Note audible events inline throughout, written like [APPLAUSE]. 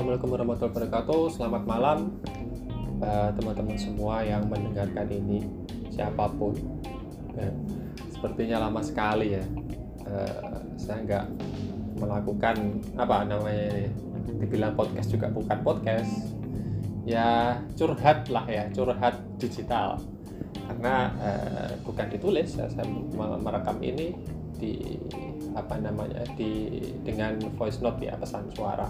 Assalamualaikum warahmatullahi wabarakatuh. Selamat malam uh, teman-teman semua yang mendengarkan ini, siapa pun. Ya, sepertinya lama sekali ya. Uh, saya nggak melakukan apa namanya ini. Dibilang podcast juga bukan podcast. Ya curhat lah ya, curhat digital. Karena uh, bukan ditulis, ya, saya merekam ini di apa namanya di dengan voice note ya pesan suara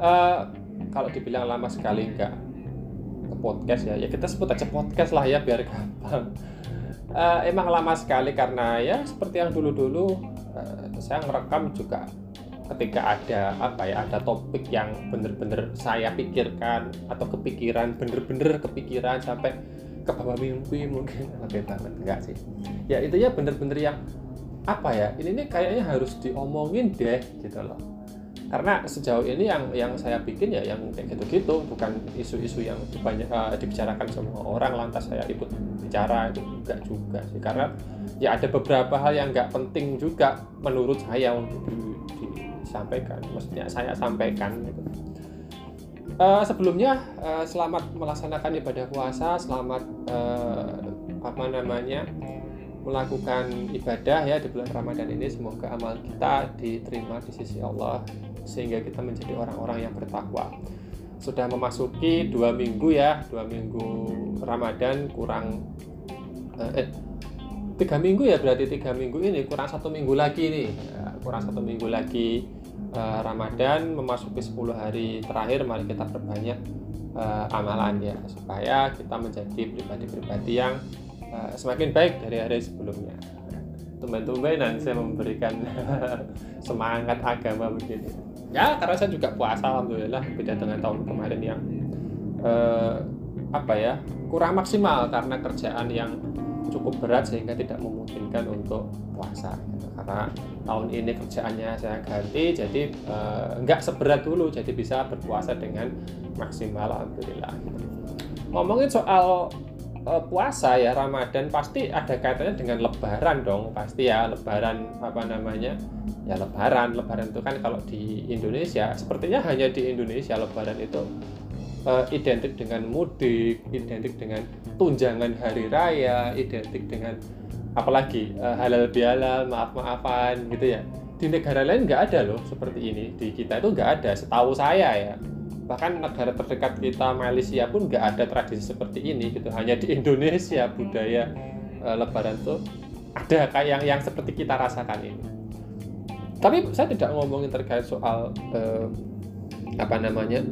uh, kalau dibilang lama sekali enggak ke podcast ya ya kita sebut aja podcast lah ya biar gampang. Uh, emang lama sekali karena ya seperti yang dulu-dulu uh, saya merekam juga ketika ada apa ya ada topik yang bener-bener saya pikirkan atau kepikiran bener-bener kepikiran sampai ke bawah mimpi mungkin. [LAUGHS] Lebih banget enggak sih. Ya itu ya bener-bener yang apa ya ini nih kayaknya harus diomongin deh gitu loh karena sejauh ini yang yang saya bikin ya yang kayak gitu-gitu bukan isu-isu yang dibanyak, uh, dibicarakan semua orang lantas saya ikut bicara itu enggak juga sih. Karena ya ada beberapa hal yang nggak penting juga menurut saya untuk di, disampaikan maksudnya saya sampaikan gitu. Uh, sebelumnya uh, selamat melaksanakan ibadah puasa selamat uh, apa namanya melakukan ibadah ya di bulan Ramadan ini. Semoga amal kita diterima di sisi Allah sehingga kita menjadi orang-orang yang bertakwa. Sudah memasuki dua minggu ya dua minggu Ramadan kurang eh, eh tiga minggu ya berarti tiga minggu ini kurang satu minggu lagi nih. Ya, kurang satu minggu lagi eh, Ramadan memasuki 10 hari terakhir mari kita perbanyak eh, amalan ya supaya kita menjadi pribadi-pribadi yang uh, semakin baik dari hari sebelumnya. Tumben-tumbenan saya memberikan [LAUGHS] semangat agama begini ya karena saya juga puasa alhamdulillah beda dengan tahun kemarin yang uh, apa ya kurang maksimal karena kerjaan yang cukup berat sehingga tidak memungkinkan untuk puasa. Karena tahun ini kerjaannya saya ganti jadi uh, nggak seberat dulu jadi bisa berpuasa dengan maksimal alhamdulillah. Ngomongin soal uh, puasa ya Ramadan pasti ada kaitannya dengan Lebaran dong pasti ya Lebaran apa namanya? Ya Lebaran Lebaran itu kan kalau di Indonesia sepertinya hanya di Indonesia Lebaran itu uh, identik dengan mudik identik dengan tunjangan hari raya identik dengan apalagi uh, halal bihalal maaf maafan gitu ya. Di negara lain nggak ada loh seperti ini di kita itu nggak ada setahu saya ya bahkan negara terdekat kita Malaysia pun nggak ada tradisi seperti ini gitu. Hanya di Indonesia budaya uh, Lebaran tuh ada kayak yang yang seperti kita rasakan ini. Tapi saya tidak ngomongin terkait soal uh, apa namanya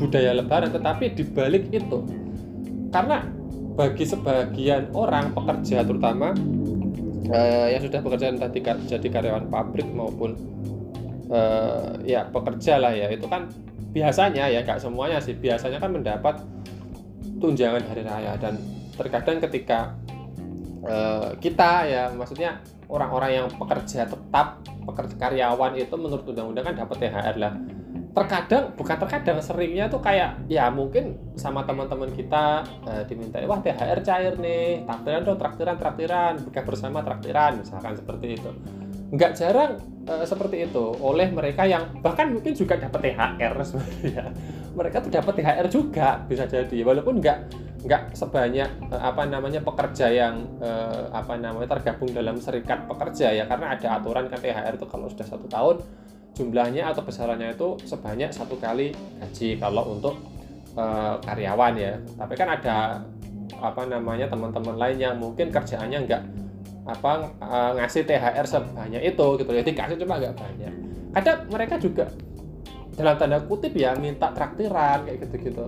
budaya Lebaran tetapi dibalik itu karena bagi sebagian orang pekerja terutama uh, yang sudah bekerja tadi jadi karyawan pabrik maupun uh, ya pekerja lah ya itu kan biasanya ya nggak semuanya sih. Biasanya kan mendapat tunjangan hari raya. Dan terkadang ketika uh, kita ya maksudnya orang-orang yang pekerja tetap pekerja karyawan itu menurut undang-undang kan dapat THR lah. Terkadang bukan terkadang seringnya tuh kayak ya mungkin sama teman-teman kita uh, diminta wah THR cair nih. Traktiran dong traktiran traktiran buka bersama traktiran misalkan seperti itu nggak jarang uh, seperti itu oleh mereka yang bahkan mungkin juga dapat THR sebenarnya. [LAUGHS] Mereka tuh dapat THR juga bisa jadi. Walaupun nggak nggak sebanyak uh, apa namanya pekerja yang uh, apa namanya tergabung dalam serikat pekerja ya. Karena ada aturan kan THR itu kalau sudah satu tahun jumlahnya atau besarannya itu sebanyak satu kali gaji kalau untuk uh, karyawan ya. Tapi kan ada apa namanya teman-teman lain yang mungkin kerjaannya nggak apa uh, ngasih THR sebanyak itu gitu ya dikasih cuma nggak banyak. Kadang mereka juga dalam tanda kutip ya minta traktiran kayak gitu-gitu.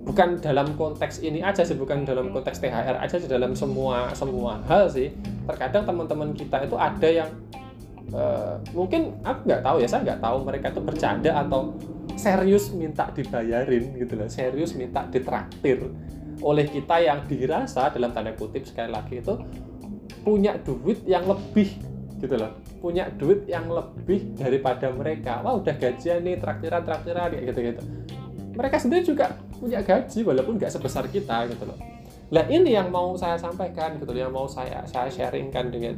Bukan dalam konteks ini aja sih bukan dalam konteks THR aja sih dalam semua semua hal sih. Terkadang teman-teman kita itu ada yang uh, mungkin aku nggak tahu ya saya nggak tahu mereka itu bercanda atau serius minta dibayarin gitu loh. Serius minta ditraktir oleh kita yang dirasa dalam tanda kutip sekali lagi itu punya duit yang lebih gitu loh. Punya duit yang lebih daripada mereka. Wah udah gajian nih traktiran traktiran kayak gitu gitu mereka sendiri juga punya gaji walaupun nggak sebesar kita gitu loh. Nah ini yang mau saya sampaikan gitu loh yang mau saya saya sharingkan dengan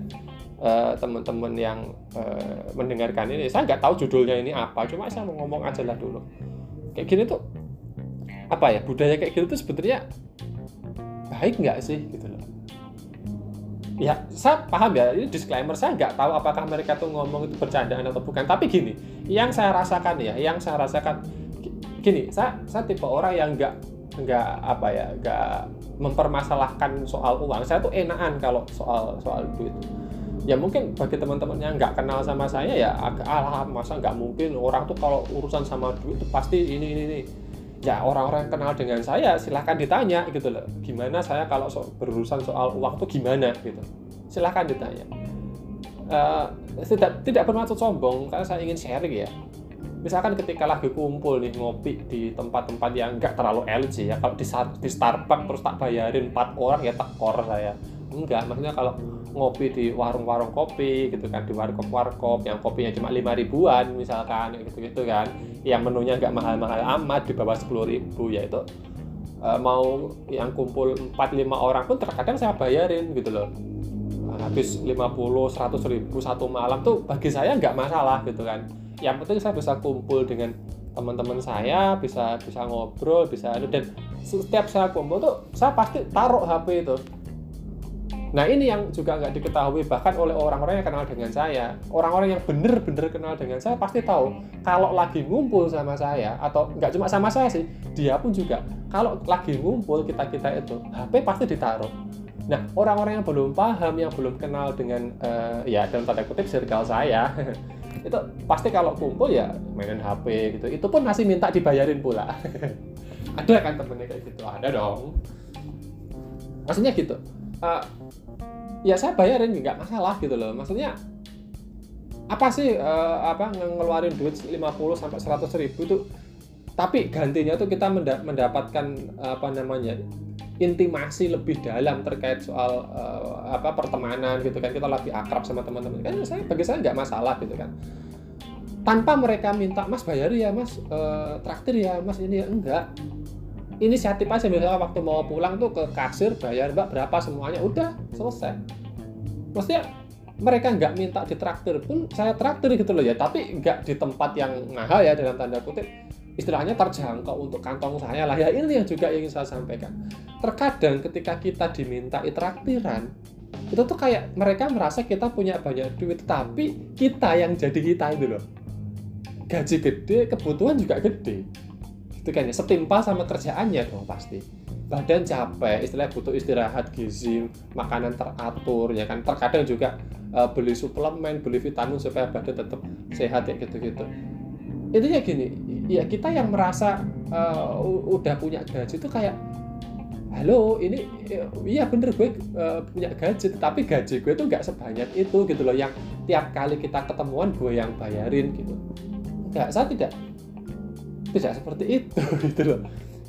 uh, teman-teman yang uh, mendengarkan ini. Saya nggak tahu judulnya ini apa cuma saya mau ngomong aja lah dulu. Kayak gini tuh apa ya budaya kayak gitu tuh sebetulnya baik nggak sih gitu ya saya paham ya ini disclaimer saya nggak tahu apakah mereka tuh ngomong itu bercandaan atau bukan. Tapi gini yang saya rasakan ya yang saya rasakan gini saya saya tipe orang yang nggak nggak apa ya nggak mempermasalahkan soal uang. Saya tuh enakan kalau soal soal duit. Ya mungkin bagi teman-teman yang nggak kenal sama saya ya agak alah masa nggak mungkin orang tuh kalau urusan sama duit itu pasti ini ini ini ya orang-orang yang kenal dengan saya silahkan ditanya gitu loh. Gimana saya kalau so, berurusan soal uang tuh gimana gitu. Silahkan ditanya. Uh, tidak tidak bermaksud sombong karena saya ingin sharing ya. Misalkan ketika lagi kumpul nih ngopi di tempat-tempat yang nggak terlalu elit sih ya. Kalau di, di Starbucks terus tak bayarin empat orang ya tekor saya enggak maksudnya kalau ngopi di warung-warung kopi gitu kan di warkop-warkop yang kopinya cuma lima ribuan misalkan gitu gitu kan yang menunya nggak mahal-mahal amat di bawah sepuluh ribu ya itu uh, mau yang kumpul empat lima orang pun terkadang saya bayarin gitu loh. Habis 50 100 ribu satu malam tuh bagi saya nggak masalah gitu kan. Yang penting saya bisa kumpul dengan teman-teman saya bisa bisa ngobrol bisa dan setiap saya kumpul tuh saya pasti taruh HP itu Nah ini yang juga nggak diketahui bahkan oleh orang-orang yang kenal dengan saya. Orang-orang yang bener-bener kenal dengan saya pasti tahu kalau lagi ngumpul sama saya atau nggak cuma sama saya sih, dia pun juga kalau lagi ngumpul kita kita itu HP pasti ditaruh. Nah orang-orang yang belum paham, yang belum kenal dengan uh, ya dalam tanda kutip circle saya [LAUGHS] itu pasti kalau kumpul ya mainin HP gitu. Itu pun masih minta dibayarin pula. [LAUGHS] Ada kan temennya kayak gitu? Ada dong. Maksudnya gitu uh, ya saya bayarin nggak masalah gitu loh. Maksudnya apa sih uh, apa ngeluarin duit 50 sampai 100 ribu itu? Tapi gantinya tuh kita mendapatkan apa namanya intimasi lebih dalam terkait soal uh, apa pertemanan gitu kan. Kita lebih akrab sama teman-teman. Kan saya bagi saya nggak masalah gitu kan. Tanpa mereka minta mas bayar ya mas uh, traktir ya mas ini ya. Enggak inisiatif aja misalnya waktu mau pulang tuh ke kasir bayar mbak berapa semuanya? Udah selesai. Maksudnya mereka nggak minta ditraktir pun saya traktir gitu loh ya. Tapi nggak di tempat yang mahal ya dalam tanda kutip. Istilahnya terjangkau untuk kantong saya lah ya. Ini yang juga ingin saya sampaikan. Terkadang ketika kita diminta traktiran itu tuh kayak mereka merasa kita punya banyak duit tapi kita yang jadi kita itu loh. Gaji gede kebutuhan juga gede itu kan ya setimpal sama kerjaannya dong pasti. Badan capek istilah butuh istirahat gizi makanan teratur ya kan? Terkadang juga uh, beli suplemen beli vitamin supaya badan tetap sehat ya gitu gitu itu ya gini ya kita yang merasa uh, udah punya gaji itu kayak halo ini iya bener gue uh, punya gaji tapi gaji gue tuh nggak sebanyak itu gitu loh yang tiap kali kita ketemuan gue yang bayarin gitu. Nggak saya tidak tidak seperti itu. [LAUGHS] Gitu loh.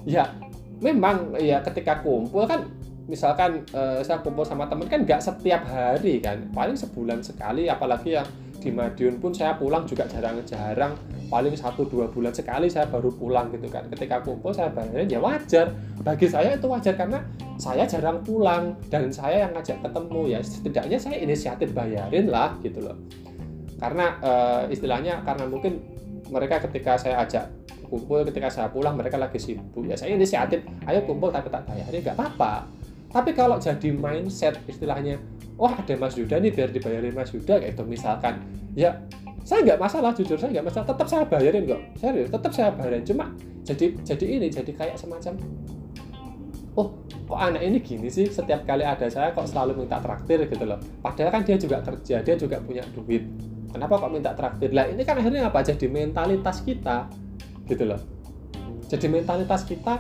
Ya memang ya ketika kumpul kan misalkan uh, saya kumpul sama temen kan nggak setiap hari kan. Paling sebulan sekali apalagi yang di Madiun pun saya pulang juga jarang-jarang. Paling satu dua bulan sekali saya baru pulang gitu kan. Ketika kumpul saya bayarin ya wajar. Bagi saya itu wajar karena saya jarang pulang dan saya yang ngajak ketemu ya. Setidaknya saya inisiatif bayarin lah gitu loh. Karena uh, istilahnya karena mungkin mereka ketika saya ajak kumpul ketika saya pulang mereka lagi sibuk. Ya saya inisiatif ayo kumpul tapi tak bayarin. Nggak apa-apa. Tapi kalau jadi mindset istilahnya wah oh, ada Mas Yuda nih biar dibayarin Mas Yuda kayak itu misalkan. Ya saya nggak masalah jujur saya nggak masalah. Tetap saya bayarin kok. Serius tetap saya bayarin. Cuma jadi jadi ini jadi kayak semacam oh kok anak ini gini sih? Setiap kali ada saya kok selalu minta traktir gitu loh. Padahal kan dia juga kerja dia juga punya duit. Kenapa kok minta traktir? Lah ini kan akhirnya apa? Jadi mentalitas kita gitu loh. Jadi mentalitas kita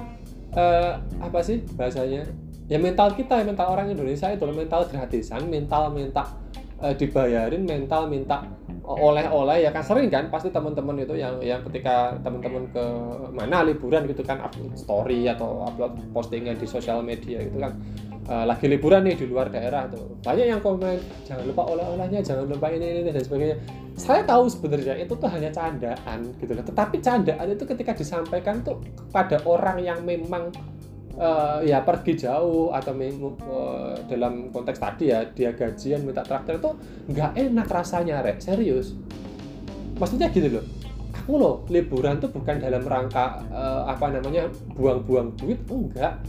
eh, apa sih bahasanya? Ya mental kita ya mental orang Indonesia itu mental gratisan mental minta uh, dibayarin mental minta oleh-oleh ya kan? Sering kan pasti teman-teman itu yang yang ketika teman-teman ke mana liburan gitu kan upload story atau upload postingan di sosial media gitu kan uh, lagi liburan nih di luar daerah tuh. Banyak yang komen jangan lupa oleh-olehnya jangan lupa ini ini dan sebagainya. Saya tahu sebenarnya itu tuh hanya candaan gitu loh. Tetapi candaan itu ketika disampaikan tuh pada orang yang memang uh, ya pergi jauh atau uh, dalam konteks tadi ya dia gajian minta traktir itu nggak enak rasanya rek. Serius. Maksudnya gitu loh aku loh liburan tuh bukan dalam rangka uh, apa namanya buang-buang duit enggak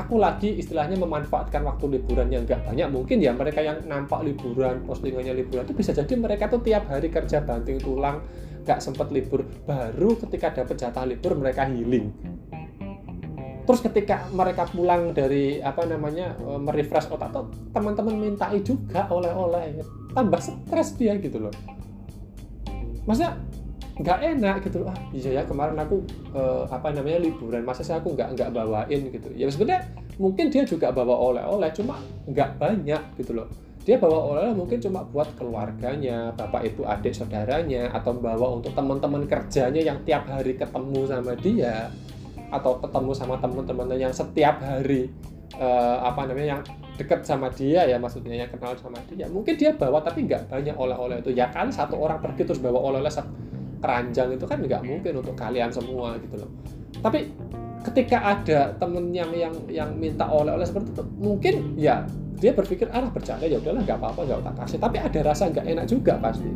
aku lagi istilahnya memanfaatkan waktu liburan yang nggak banyak. Mungkin ya mereka yang nampak liburan postingannya liburan itu bisa jadi mereka tuh tiap hari kerja banting tulang nggak sempat libur. Baru ketika dapat jatah libur mereka healing. Terus ketika mereka pulang dari apa namanya e, merefresh otak tuh teman-teman mintai juga oleh-oleh. Tambah stres dia gitu loh. Maksudnya nggak enak gitu. Ah iya ya kemarin aku uh, apa namanya liburan. Masa sih aku nggak nggak bawain gitu? Ya sebenarnya mungkin dia juga bawa oleh-oleh cuma nggak banyak gitu loh. Dia bawa oleh-oleh mungkin cuma buat keluarganya bapak ibu adik saudaranya atau bawa untuk teman-teman kerjanya yang tiap hari ketemu sama dia atau ketemu sama teman-temannya yang setiap hari uh, apa namanya yang dekat sama dia ya maksudnya yang kenal sama dia. Mungkin dia bawa tapi nggak banyak oleh-oleh itu. Ya kan satu orang pergi terus bawa oleh-oleh keranjang itu kan nggak mungkin untuk kalian semua gitu loh. Tapi ketika ada temen yang yang yang minta oleh-oleh seperti itu mungkin ya dia berpikir ah bercanda ya udahlah nggak apa-apa nggak tak kasih. Tapi ada rasa nggak enak juga pasti.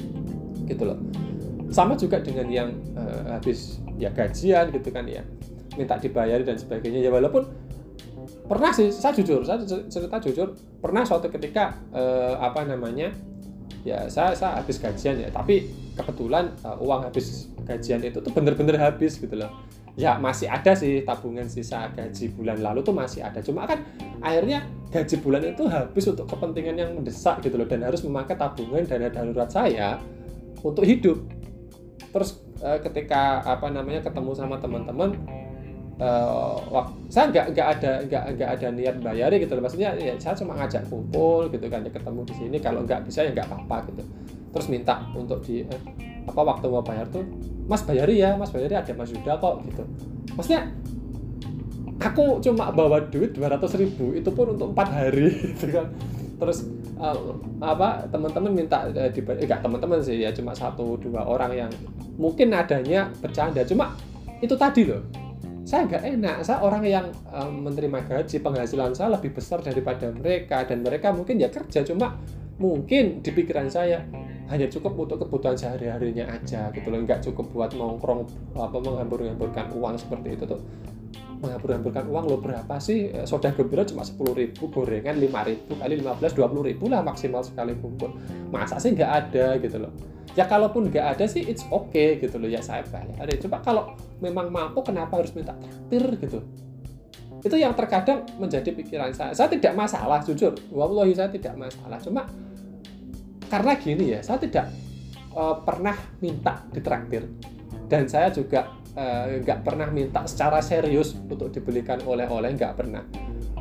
[CLEARS THROAT] Gitu loh. Sama juga dengan yang uh, habis ya gajian gitu kan ya minta dibayar dan sebagainya. Ya walaupun pernah sih saya jujur saya cerita jujur pernah suatu ketika uh, apa namanya ya saya saya habis gajian ya. Tapi kebetulan uh, uang habis gajian itu tuh bener-bener habis gitu loh. Ya masih ada sih tabungan sisa gaji bulan lalu tuh masih ada. Cuma kan akhirnya gaji bulan itu habis untuk kepentingan yang mendesak gitu loh. Dan harus memakai tabungan dana darurat saya untuk hidup. Terus uh, ketika apa namanya ketemu sama teman-teman uh, wah, saya nggak nggak ada nggak nggak ada niat bayari gitu loh. Maksudnya ya saya cuma ngajak kumpul gitu kan ya ketemu di sini. Kalau nggak bisa ya nggak apa-apa gitu. Terus minta untuk di eh, apa waktu mau bayar tuh mas bayari ya mas bayari ada mas Yuda kok gitu. Maksudnya aku cuma bawa duit 200 ribu itu pun untuk empat hari [LAUGHS] gitu kan. Terus uh, apa teman-teman minta uh, di eh, enggak teman-teman sih ya cuma satu dua orang yang mungkin adanya bercanda. Cuma itu tadi loh saya nggak enak. Saya orang yang um, menerima gaji penghasilan saya lebih besar daripada mereka dan mereka mungkin ya kerja cuma mungkin di pikiran saya hanya cukup untuk kebutuhan sehari-harinya aja gitu loh. Nggak cukup buat nongkrong apa menghambur-hamburkan uang seperti itu tuh menghambur-hamburkan uang lo berapa sih? Eh, soda gembira cuma sepuluh ribu gorengan lima ribu kali lima belas dua puluh ribu lah maksimal sekali bungkus masa sih nggak ada gitu loh. Ya kalaupun nggak ada sih it's okay gitu loh. Ya saya bayar coba kalau memang mampu kenapa harus minta traktir gitu? Itu yang terkadang menjadi pikiran saya. Saya tidak masalah jujur. Wallahi saya tidak masalah. Cuma karena gini ya saya tidak uh, pernah minta ditraktir. Dan saya juga nggak uh, pernah minta secara serius untuk dibelikan oleh-oleh nggak pernah.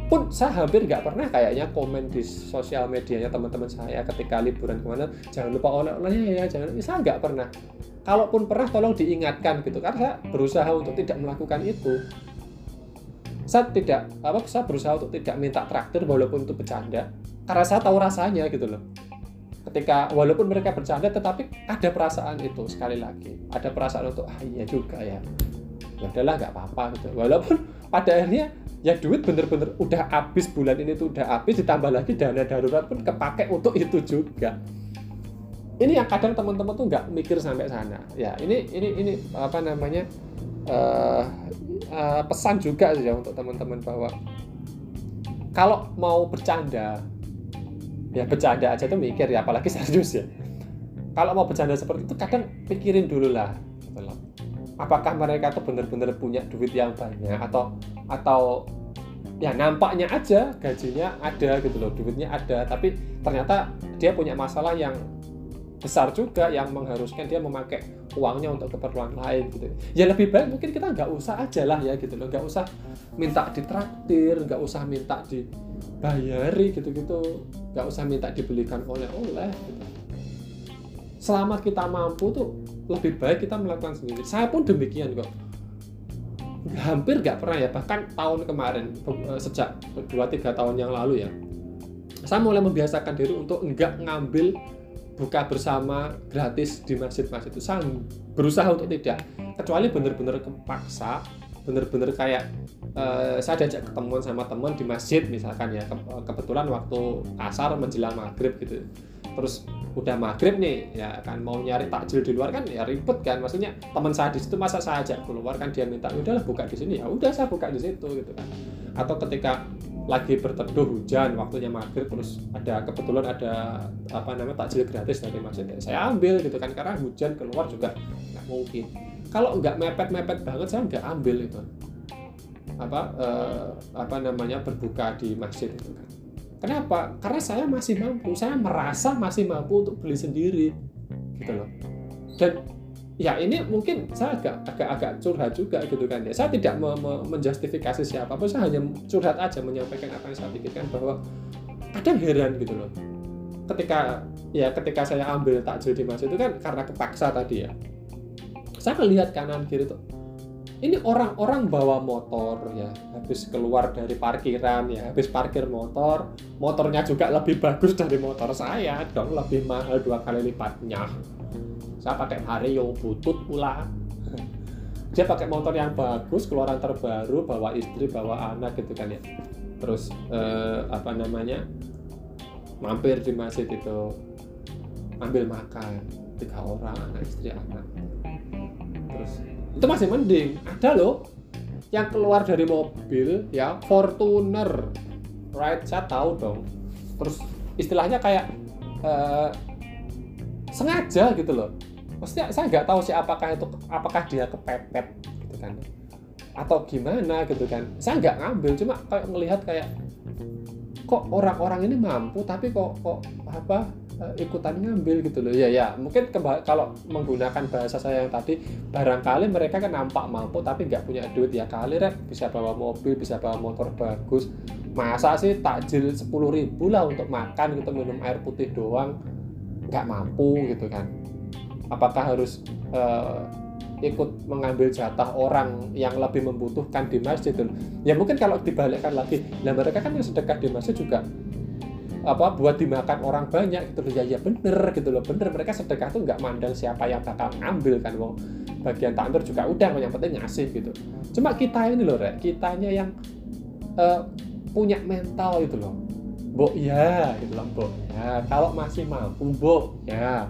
Pun saya hampir nggak pernah kayaknya komen di sosial medianya teman-teman saya ketika liburan ke mana jangan lupa oleh-olehnya ya jangan. Saya nggak pernah. Kalaupun pernah tolong diingatkan gitu karena saya berusaha untuk tidak melakukan itu. Saya tidak apa saya berusaha untuk tidak minta traktir walaupun itu bercanda karena saya tahu rasanya gitu loh ketika walaupun mereka bercanda tetapi ada perasaan itu sekali lagi. Ada perasaan untuk ah iya juga ya. Ya udahlah nggak apa-apa gitu. Walaupun pada akhirnya ya duit bener-bener udah habis bulan ini tuh udah habis ditambah lagi dana darurat pun kepake untuk itu juga. Ini yang kadang teman-teman tuh nggak mikir sampai sana. Ya ini ini ini apa namanya uh, uh, pesan juga sih ya untuk teman-teman bahwa kalau mau bercanda ya bercanda aja tuh mikir ya apalagi [LAUGHS] serius ya kalau mau bercanda seperti itu kadang pikirin dulu lah. Apakah mereka tuh benar-benar punya duit yang banyak atau atau ya nampaknya aja gajinya ada gitu loh duitnya ada tapi ternyata dia punya masalah yang besar juga yang mengharuskan dia memakai uangnya untuk keperluan lain gitu. Ya lebih baik mungkin kita nggak usah aja lah ya gitu loh. Nggak usah minta ditraktir nggak usah minta dibayari gitu-gitu. Nggak usah minta dibelikan oleh-oleh gitu. selama kita mampu tuh lebih baik kita melakukan sendiri. Saya pun demikian kok. Hampir nggak pernah ya bahkan tahun kemarin eh, sejak 2-3 tahun yang lalu ya saya mulai membiasakan diri untuk nggak ngambil buka bersama gratis di masjid-masjid itu. Saya berusaha untuk tidak. Kecuali benar-benar kepaksa bener-bener kayak uh, saya diajak ketemuan sama teman di masjid misalkan ya. Ke kebetulan waktu asar menjelang maghrib gitu. Terus udah maghrib nih ya kan mau nyari takjil di luar kan ya ribet kan. Maksudnya teman saya di situ masa saya ajak keluar kan dia minta udahlah buka di sini. Ya udah saya buka di situ gitu kan. Atau ketika lagi berteduh hujan waktunya maghrib terus ada kebetulan ada apa namanya takjil gratis dari masjid. Ya saya ambil gitu kan karena hujan keluar juga nggak mungkin. Kalau nggak mepet-mepet banget saya nggak ambil itu. Apa eh, apa namanya berbuka di masjid itu kan. Kenapa? Karena saya masih mampu, saya merasa masih mampu untuk beli sendiri, gitu loh. Dan ya ini mungkin saya agak agak agak curhat juga gitu kan ya. Saya tidak me, me, menjustifikasi siapa pun, saya hanya curhat aja menyampaikan apa yang saya pikirkan bahwa kadang heran gitu loh. Ketika ya ketika saya ambil takjil di masjid itu kan karena kepaksa tadi ya. Saya melihat kanan kiri tuh ini orang-orang bawa motor ya. Habis keluar dari parkiran ya. Habis parkir motor motornya juga lebih bagus dari motor saya dong. Lebih mahal dua kali lipatnya. Saya pakai Vario butut pula. Dia pakai motor yang bagus keluaran terbaru bawa istri bawa anak gitu kan ya. Terus eh, apa namanya mampir di masjid itu. Ambil makan. Tiga orang anak istri anak. Terus itu masih mending. Ada loh. Yang keluar dari mobil ya Fortuner. Right saya tahu dong. Terus istilahnya kayak uh, sengaja gitu loh. Maksudnya saya nggak tahu sih apakah itu apakah dia kepepet gitu kan. Atau gimana gitu kan. Saya nggak ngambil cuma kayak melihat kayak kok orang-orang ini mampu tapi kok kok apa ikutan ngambil gitu loh. Ya ya mungkin kalau menggunakan bahasa saya yang tadi barangkali mereka kan nampak mampu tapi nggak punya duit ya kali rek. Bisa bawa mobil bisa bawa motor bagus. Masa sih takjil sepuluh ribu lah untuk makan gitu minum air putih doang? Nggak mampu gitu kan. Apakah harus uh, ikut mengambil jatah orang yang lebih membutuhkan di masjid? Ya mungkin kalau dibalikkan lagi nah mereka kan yang sedekah di masjid juga apa buat dimakan orang banyak gitu loh. Ya ya bener gitu loh. Bener mereka sedekah tuh nggak mandang siapa yang bakal ngambil kan wong. Bagian takmir juga udah yang penting ngasih gitu. Cuma kita ini loh rek. Kitanya yang uh, punya mental gitu loh. Bo ya gitu loh Bo ya kalau masih mampu Bo ya.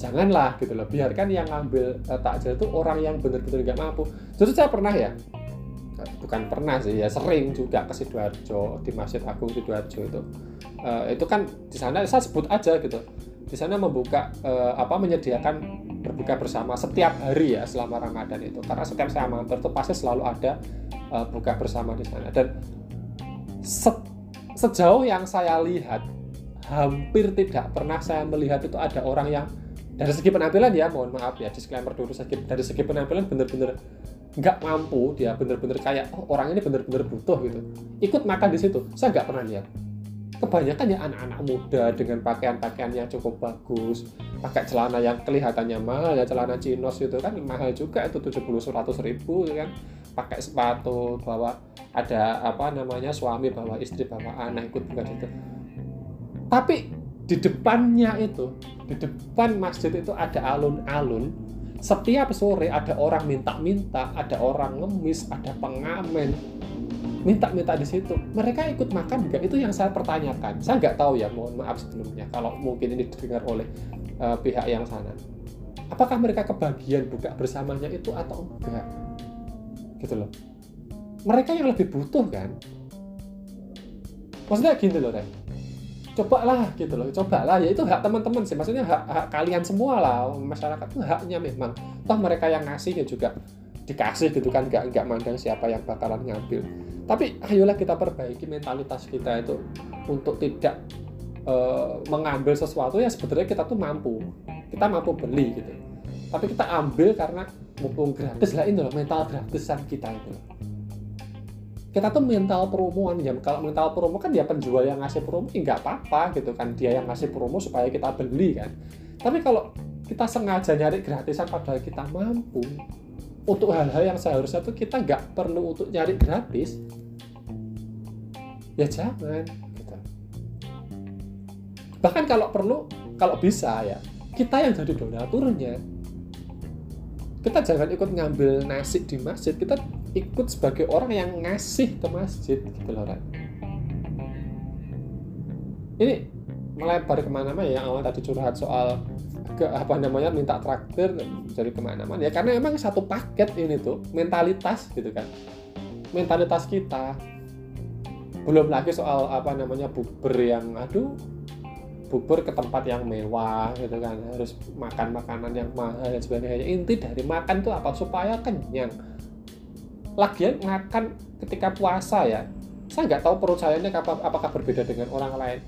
Janganlah gitu loh. Biarkan yang ngambil uh, takjil itu orang yang bener-bener nggak mampu. Justru saya pernah ya bukan pernah sih ya sering juga ke sidoarjo di Masjid Agung sidoarjo itu. Uh, itu kan di sana saya sebut aja gitu. Di sana membuka uh, apa menyediakan berbuka bersama setiap hari ya selama Ramadan itu. Karena setiap saya mampir itu pasti selalu ada uh, buka bersama di sana. Dan se sejauh yang saya lihat hampir tidak pernah saya melihat itu ada orang yang dari segi penampilan ya mohon maaf ya disclaimer dulu dari segi penampilan bener-bener nggak mampu dia bener-bener kayak oh orang ini bener-bener butuh gitu. Ikut makan di situ. Saya nggak pernah lihat. Kebanyakan ya anak-anak muda dengan pakaian-pakaian yang cukup bagus pakai celana yang kelihatannya mahal ya celana chinos itu kan mahal juga itu 70 100 ribu ya kan. Pakai sepatu bawa ada apa namanya suami bawa istri bawa anak ikut bukan itu tapi di depannya itu di depan masjid itu ada alun-alun setiap sore ada orang minta-minta, ada orang ngemis, ada pengamen, minta-minta di situ. Mereka ikut makan juga itu yang saya pertanyakan. Saya nggak tahu ya, mohon maaf sebelumnya kalau mungkin ini didengar oleh uh, pihak yang sana. Apakah mereka kebagian buka bersamanya itu atau enggak? Gitu loh. Mereka yang lebih butuh kan? Maksudnya gini loh, Ren cobalah gitu loh cobalah. Ya itu hak teman-teman sih maksudnya hak, hak kalian semua lah masyarakat itu haknya memang. Toh mereka yang ngasih ya juga dikasih gitu kan nggak nggak mandang siapa yang bakalan ngambil. Tapi ayolah kita perbaiki mentalitas kita itu untuk tidak uh, mengambil sesuatu ya sebenarnya kita tuh mampu. Kita mampu beli gitu. Tapi kita ambil karena mumpung gratis lah ini loh mental gratisan kita itu kita tuh mental promoan ya kalau mental promo kan dia penjual yang ngasih promo ya nggak apa-apa gitu kan. Dia yang ngasih promo supaya kita beli kan. Tapi kalau kita sengaja nyari gratisan padahal kita mampu untuk hal-hal yang seharusnya tuh kita nggak perlu untuk nyari gratis ya jangan gitu. bahkan kalau perlu kalau bisa ya kita yang jadi donaturnya. Kita jangan ikut ngambil nasi di masjid kita ikut sebagai orang yang ngasih ke masjid gitu loh ini melebar ke mana-mana ya awal tadi curhat soal ke apa namanya minta traktir dari ke mana-mana. Ya karena emang satu paket ini tuh mentalitas gitu kan. Mentalitas kita. Belum lagi soal apa namanya bubur yang aduh bubur ke tempat yang mewah gitu kan. Harus makan makanan yang mahal dan sebagainya. Inti dari makan tuh apa? Supaya kenyang lagian makan ketika puasa ya saya nggak tahu perut saya ini apakah berbeda dengan orang lain.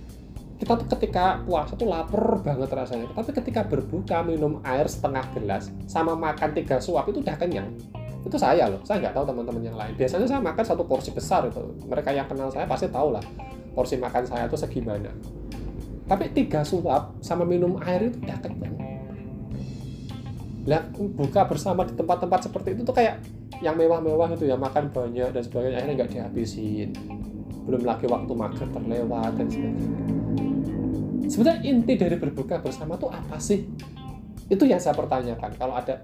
Kita tuh ketika puasa tuh lapar banget rasanya. Tapi ketika berbuka minum air setengah gelas sama makan tiga suap itu udah kenyang. Itu saya loh saya nggak tahu teman-teman yang lain. Biasanya saya makan satu porsi besar itu. Mereka yang kenal saya pasti tahu lah porsi makan saya tuh segimana. Tapi tiga suap sama minum air itu udah kenyang. Lah buka bersama di tempat-tempat seperti itu tuh kayak yang mewah-mewah itu ya makan banyak dan sebagainya akhirnya nggak dihabisin. Belum lagi waktu makan terlewat dan sebagainya. Sebenarnya inti dari berbuka bersama tuh apa sih? Itu yang saya pertanyakan. Kalau ada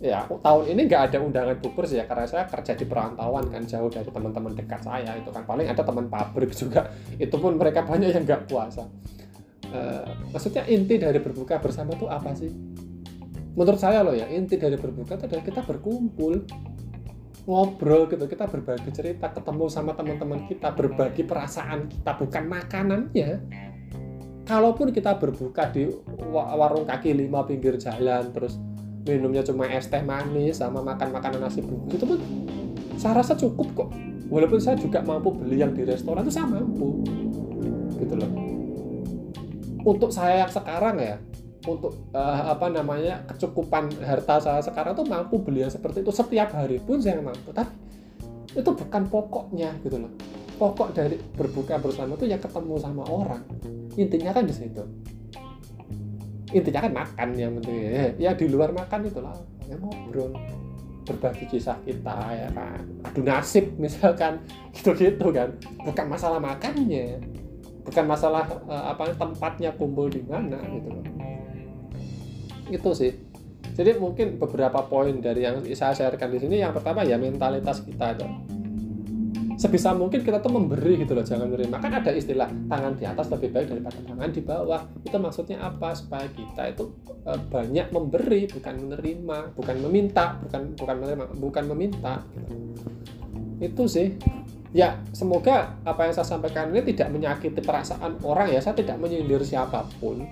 ya tahun ini nggak ada undangan bubur sih ya karena saya kerja di perantauan kan jauh dari teman-teman dekat saya itu kan. Paling ada teman pabrik [LAUGHS] juga itu pun mereka banyak yang nggak puasa. Uh, maksudnya inti dari berbuka bersama itu apa sih? Menurut saya loh ya inti dari berbuka itu adalah kita berkumpul ngobrol gitu. Kita berbagi cerita ketemu sama teman-teman kita berbagi perasaan kita bukan makanannya. Kalaupun kita berbuka di warung kaki lima pinggir jalan terus minumnya cuma es teh manis sama makan makanan nasi bungkus itu pun saya rasa cukup kok. Walaupun saya juga mampu beli yang di restoran itu saya mampu. Gitu loh. Untuk saya yang sekarang ya untuk uh, apa namanya kecukupan harta saya sekarang tuh mampu beli yang seperti itu. Setiap hari pun saya mampu. Tapi itu bukan pokoknya gitu loh. Pokok dari berbuka bersama itu ya ketemu sama orang. Intinya kan di situ. Intinya kan makan yang penting. Ya, ya di luar makan itulah ya ngobrol. Berbagi kisah kita ya kan. Adu nasib [LAUGHS] misalkan. Gitu-gitu kan. Bukan masalah makannya. Bukan masalah uh, apa tempatnya kumpul di mana gitu loh itu sih. Jadi mungkin beberapa poin dari yang saya sharekan di sini yang pertama ya mentalitas kita itu. Sebisa mungkin kita tuh memberi gitu loh jangan menerima. Kan ada istilah tangan di atas lebih baik daripada tangan di bawah. Itu maksudnya apa? Supaya kita itu uh, banyak memberi bukan menerima bukan meminta bukan bukan menerima bukan meminta gitu. itu sih. Ya semoga apa yang saya sampaikan ini tidak menyakiti perasaan orang ya. Saya tidak menyindir siapa pun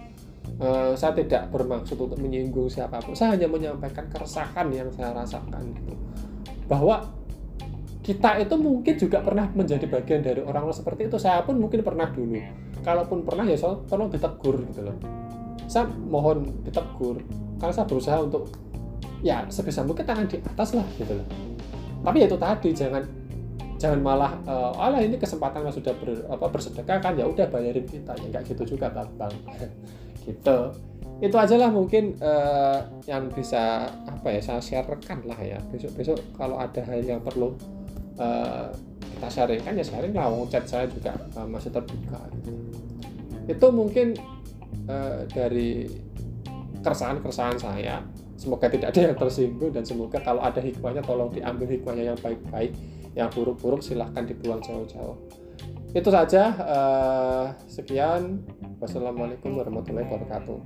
uh, saya tidak bermaksud untuk menyinggung siapa pun. Saya hanya menyampaikan keresahan yang saya rasakan gitu. Bahwa kita itu mungkin juga pernah menjadi bagian dari orang-orang seperti itu saya pun mungkin pernah dulu. Kalaupun pernah ya so, tolong ditegur gitu loh. Saya mohon ditegur karena saya berusaha untuk ya sebisa mungkin tangan di atas lah gitu loh. Tapi ya itu tadi jangan jangan malah uh, alah ini kesempatan yang sudah ber, apa, bersedekah kan? Ya udah bayarin kita. Ya nggak gitu juga bang gitu. Itu aja lah mungkin uh, yang bisa apa ya saya sharekan lah ya. Besok besok kalau ada hal yang perlu uh, kita sharing kan ya sharing lah. Chat saya juga uh, masih terbuka. Itu mungkin uh, dari keresahan-keresahan saya. Semoga tidak ada yang tersinggung dan semoga kalau ada hikmahnya tolong diambil hikmahnya yang baik-baik yang buruk-buruk silahkan dibuang jauh-jauh itu saja uh, sekian. Wassalamualaikum warahmatullahi wabarakatuh